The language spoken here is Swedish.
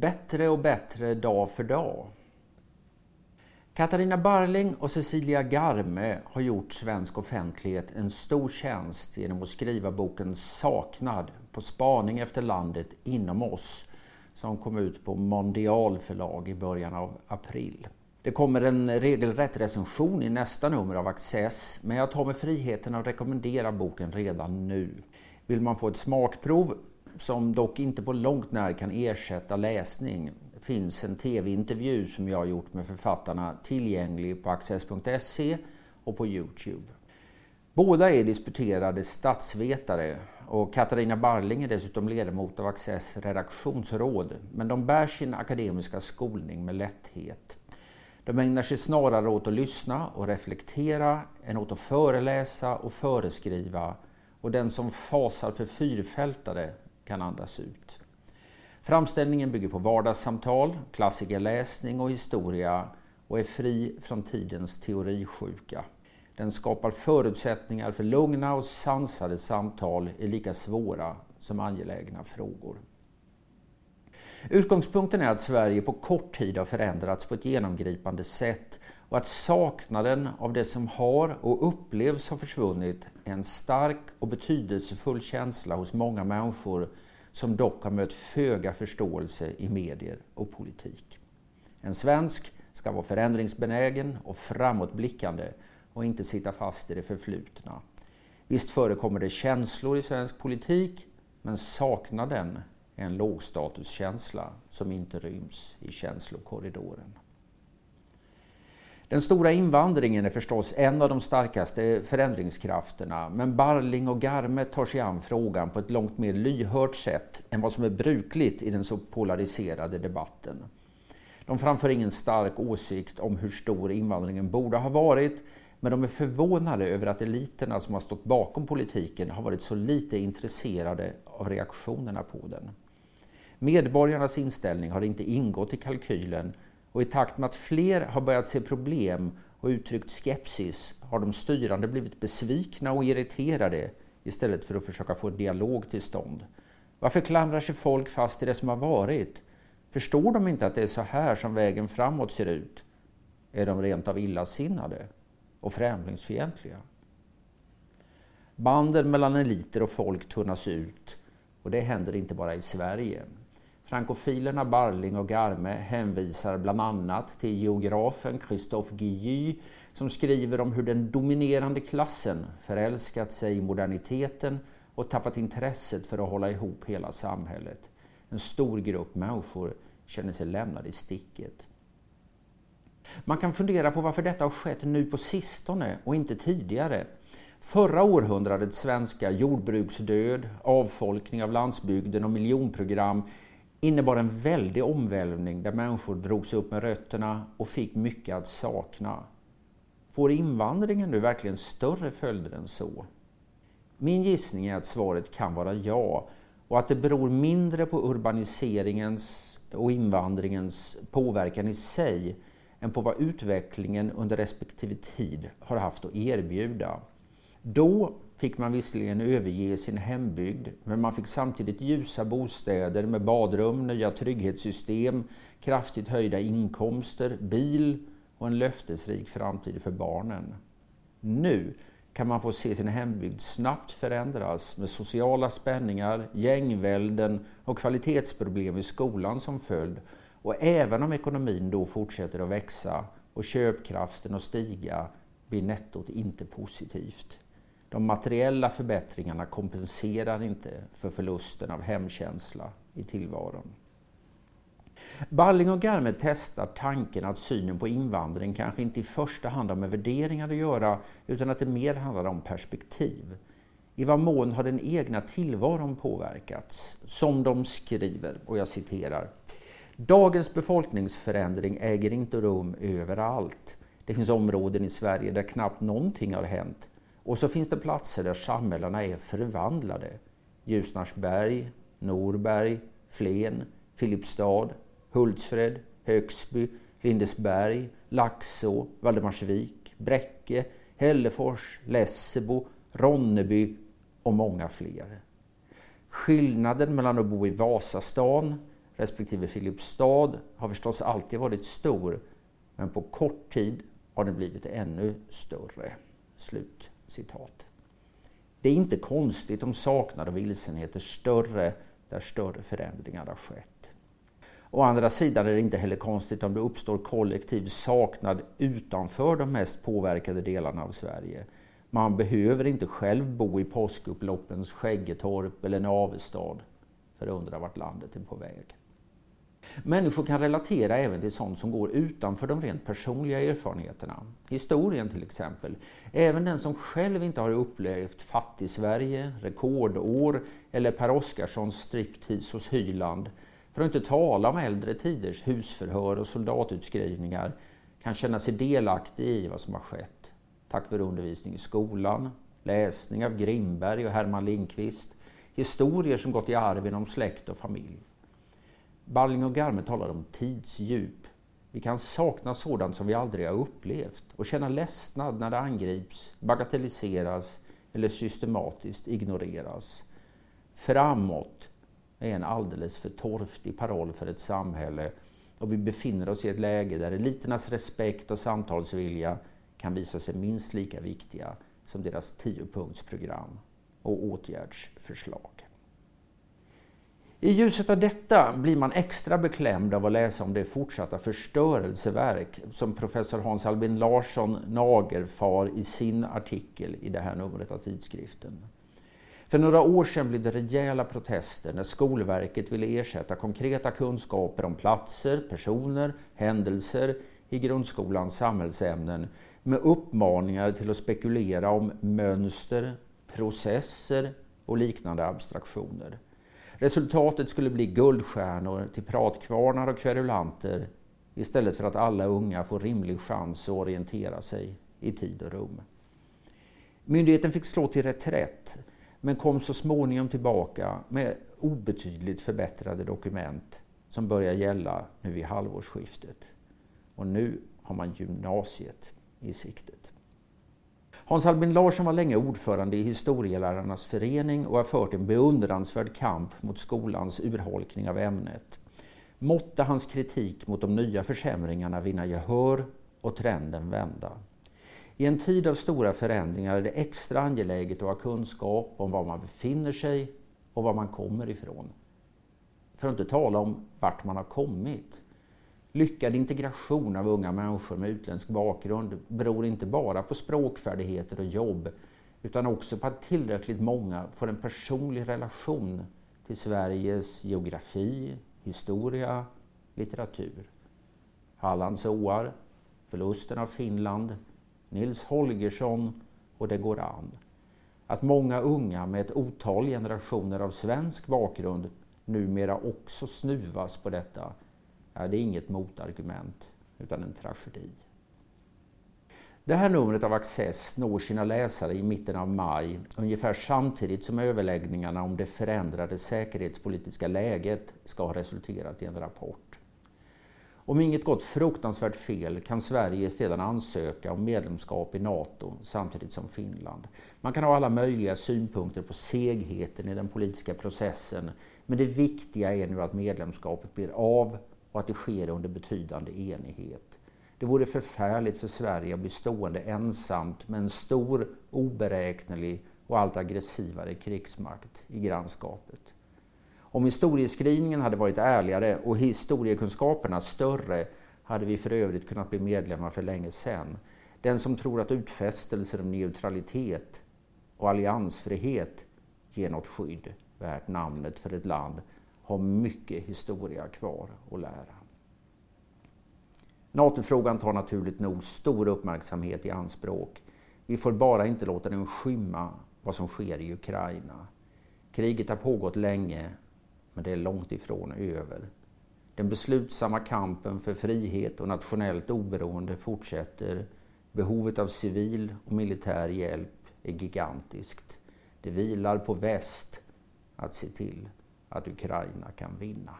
Bättre och bättre dag för dag. Katarina Barling och Cecilia Garme har gjort svensk offentlighet en stor tjänst genom att skriva boken Saknad på spaning efter landet inom oss som kom ut på Mondial förlag i början av april. Det kommer en regelrätt recension i nästa nummer av Access men jag tar mig friheten att rekommendera boken redan nu. Vill man få ett smakprov som dock inte på långt när kan ersätta läsning finns en tv-intervju som jag har gjort med författarna tillgänglig på access.se och på Youtube. Båda är disputerade statsvetare och Katarina Barling är dessutom ledamot av Access redaktionsråd men de bär sin akademiska skolning med lätthet. De ägnar sig snarare åt att lyssna och reflektera än åt att föreläsa och föreskriva och den som fasar för fyrfältare kan andas ut. Framställningen bygger på vardagssamtal, klassikerläsning och historia och är fri från tidens teorisjuka. Den skapar förutsättningar för lugna och sansade samtal i lika svåra som angelägna frågor. Utgångspunkten är att Sverige på kort tid har förändrats på ett genomgripande sätt och att saknaden av det som har och upplevs ha försvunnit är en stark och betydelsefull känsla hos många människor som dock har mött föga förståelse i medier och politik. En svensk ska vara förändringsbenägen och framåtblickande och inte sitta fast i det förflutna. Visst förekommer det känslor i svensk politik, men saknaden en lågstatuskänsla som inte ryms i känslokorridoren. Den stora invandringen är förstås en av de starkaste förändringskrafterna men Barling och Garme tar sig an frågan på ett långt mer lyhört sätt än vad som är brukligt i den så polariserade debatten. De framför ingen stark åsikt om hur stor invandringen borde ha varit men de är förvånade över att eliterna som har stått bakom politiken har varit så lite intresserade av reaktionerna på den. Medborgarnas inställning har inte ingått i kalkylen och i takt med att fler har börjat se problem och uttryckt skepsis har de styrande blivit besvikna och irriterade istället för att försöka få en dialog till stånd. Varför klamrar sig folk fast i det som har varit? Förstår de inte att det är så här som vägen framåt ser ut? Är de rent av illasinnade och främlingsfientliga? Banden mellan eliter och folk tunnas ut och det händer inte bara i Sverige. Frankofilerna Barling och Garme hänvisar bland annat till geografen Christophe Guilly som skriver om hur den dominerande klassen förälskat sig i moderniteten och tappat intresset för att hålla ihop hela samhället. En stor grupp människor känner sig lämnade i sticket. Man kan fundera på varför detta har skett nu på sistone och inte tidigare. Förra århundradets svenska jordbruksdöd, avfolkning av landsbygden och miljonprogram innebar en väldig omvälvning där människor drogs upp med rötterna och fick mycket att sakna. Får invandringen nu verkligen större följder än så? Min gissning är att svaret kan vara ja och att det beror mindre på urbaniseringens och invandringens påverkan i sig än på vad utvecklingen under respektive tid har haft att erbjuda. Då fick man visserligen överge sin hembygd, men man fick samtidigt ljusa bostäder med badrum, nya trygghetssystem, kraftigt höjda inkomster, bil och en löftesrik framtid för barnen. Nu kan man få se sin hembygd snabbt förändras med sociala spänningar, gängvälden och kvalitetsproblem i skolan som följd. Och även om ekonomin då fortsätter att växa och köpkraften att stiga blir nettot inte positivt. De materiella förbättringarna kompenserar inte för förlusten av hemkänsla i tillvaron. Balling och Garme testar tanken att synen på invandring kanske inte i första hand har med värderingar att göra utan att det mer handlar om perspektiv. I vad mån har den egna tillvaron påverkats? Som de skriver, och jag citerar. Dagens befolkningsförändring äger inte rum överallt. Det finns områden i Sverige där knappt någonting har hänt och så finns det platser där samhällena är förvandlade. Ljusnarsberg, Norberg, Flen, Filipstad, Hultsfred, Högsby, Lindesberg, Laxå, Valdemarsvik, Bräcke, Hällefors, Lessebo, Ronneby och många fler. Skillnaden mellan att bo i Vasastan, respektive Filipstad har förstås alltid varit stor, men på kort tid har den blivit ännu större. Slut citat. Det är inte konstigt om saknad och vilsenhet är större där större förändringar har skett. Å andra sidan är det inte heller konstigt om det uppstår kollektiv saknad utanför de mest påverkade delarna av Sverige. Man behöver inte själv bo i påskupploppens Skäggetorp eller Navestad för att undra vart landet är på väg. Människor kan relatera även till sånt som går utanför de rent personliga erfarenheterna. Historien till exempel. Även den som själv inte har upplevt Fattig-Sverige, rekordår eller Per Oscarssons striptease hos Hyland, för att inte tala om äldre tiders husförhör och soldatutskrivningar, kan känna sig delaktig i vad som har skett. Tack vare undervisning i skolan, läsning av Grimberg och Herman Lindqvist, historier som gått i arv inom släkt och familj. Balling och Garme talar om tidsdjup. Vi kan sakna sådant som vi aldrig har upplevt och känna ledsnad när det angrips, bagatelliseras eller systematiskt ignoreras. Framåt är en alldeles för torftig paroll för ett samhälle och vi befinner oss i ett läge där eliternas respekt och samtalsvilja kan visa sig minst lika viktiga som deras tiopunktsprogram och åtgärdsförslag. I ljuset av detta blir man extra beklämd av att läsa om det fortsatta förstörelseverk som professor Hans Albin Larsson nagelfar i sin artikel i det här numret av tidskriften. För några år sedan blev det rejäla protester när Skolverket ville ersätta konkreta kunskaper om platser, personer, händelser i grundskolans samhällsämnen med uppmaningar till att spekulera om mönster, processer och liknande abstraktioner. Resultatet skulle bli guldstjärnor till pratkvarnar och kverulanter istället för att alla unga får rimlig chans att orientera sig i tid och rum. Myndigheten fick slå till reträtt men kom så småningom tillbaka med obetydligt förbättrade dokument som börjar gälla nu vid halvårsskiftet. Och nu har man gymnasiet i siktet. Hans Albin Larsson var länge ordförande i Historielärarnas förening och har fört en beundransvärd kamp mot skolans urholkning av ämnet. Måtte hans kritik mot de nya försämringarna vinna gehör och trenden vända. I en tid av stora förändringar är det extra angeläget att ha kunskap om var man befinner sig och var man kommer ifrån. För att inte tala om vart man har kommit. Lyckad integration av unga människor med utländsk bakgrund beror inte bara på språkfärdigheter och jobb utan också på att tillräckligt många får en personlig relation till Sveriges geografi, historia, litteratur. Hallands åar, förlusten av Finland, Nils Holgersson och det går an. Att många unga med ett otal generationer av svensk bakgrund numera också snuvas på detta Ja, det är inget motargument, utan en tragedi. Det här numret av Access når sina läsare i mitten av maj, ungefär samtidigt som överläggningarna om det förändrade säkerhetspolitiska läget ska ha resulterat i en rapport. Om inget gått fruktansvärt fel kan Sverige sedan ansöka om medlemskap i NATO samtidigt som Finland. Man kan ha alla möjliga synpunkter på segheten i den politiska processen, men det viktiga är nu att medlemskapet blir av och att det sker under betydande enighet. Det vore förfärligt för Sverige att bli stående ensamt med en stor, oberäknelig och allt aggressivare krigsmakt i grannskapet. Om historieskrivningen hade varit ärligare och historiekunskaperna större hade vi för övrigt kunnat bli medlemmar för länge sedan. Den som tror att utfästelser om neutralitet och alliansfrihet ger något skydd värt namnet för ett land har mycket historia kvar att lära. NATO-frågan tar naturligt nog stor uppmärksamhet i anspråk. Vi får bara inte låta den skymma vad som sker i Ukraina. Kriget har pågått länge, men det är långt ifrån över. Den beslutsamma kampen för frihet och nationellt oberoende fortsätter. Behovet av civil och militär hjälp är gigantiskt. Det vilar på väst att se till att Ukraina kan vinna.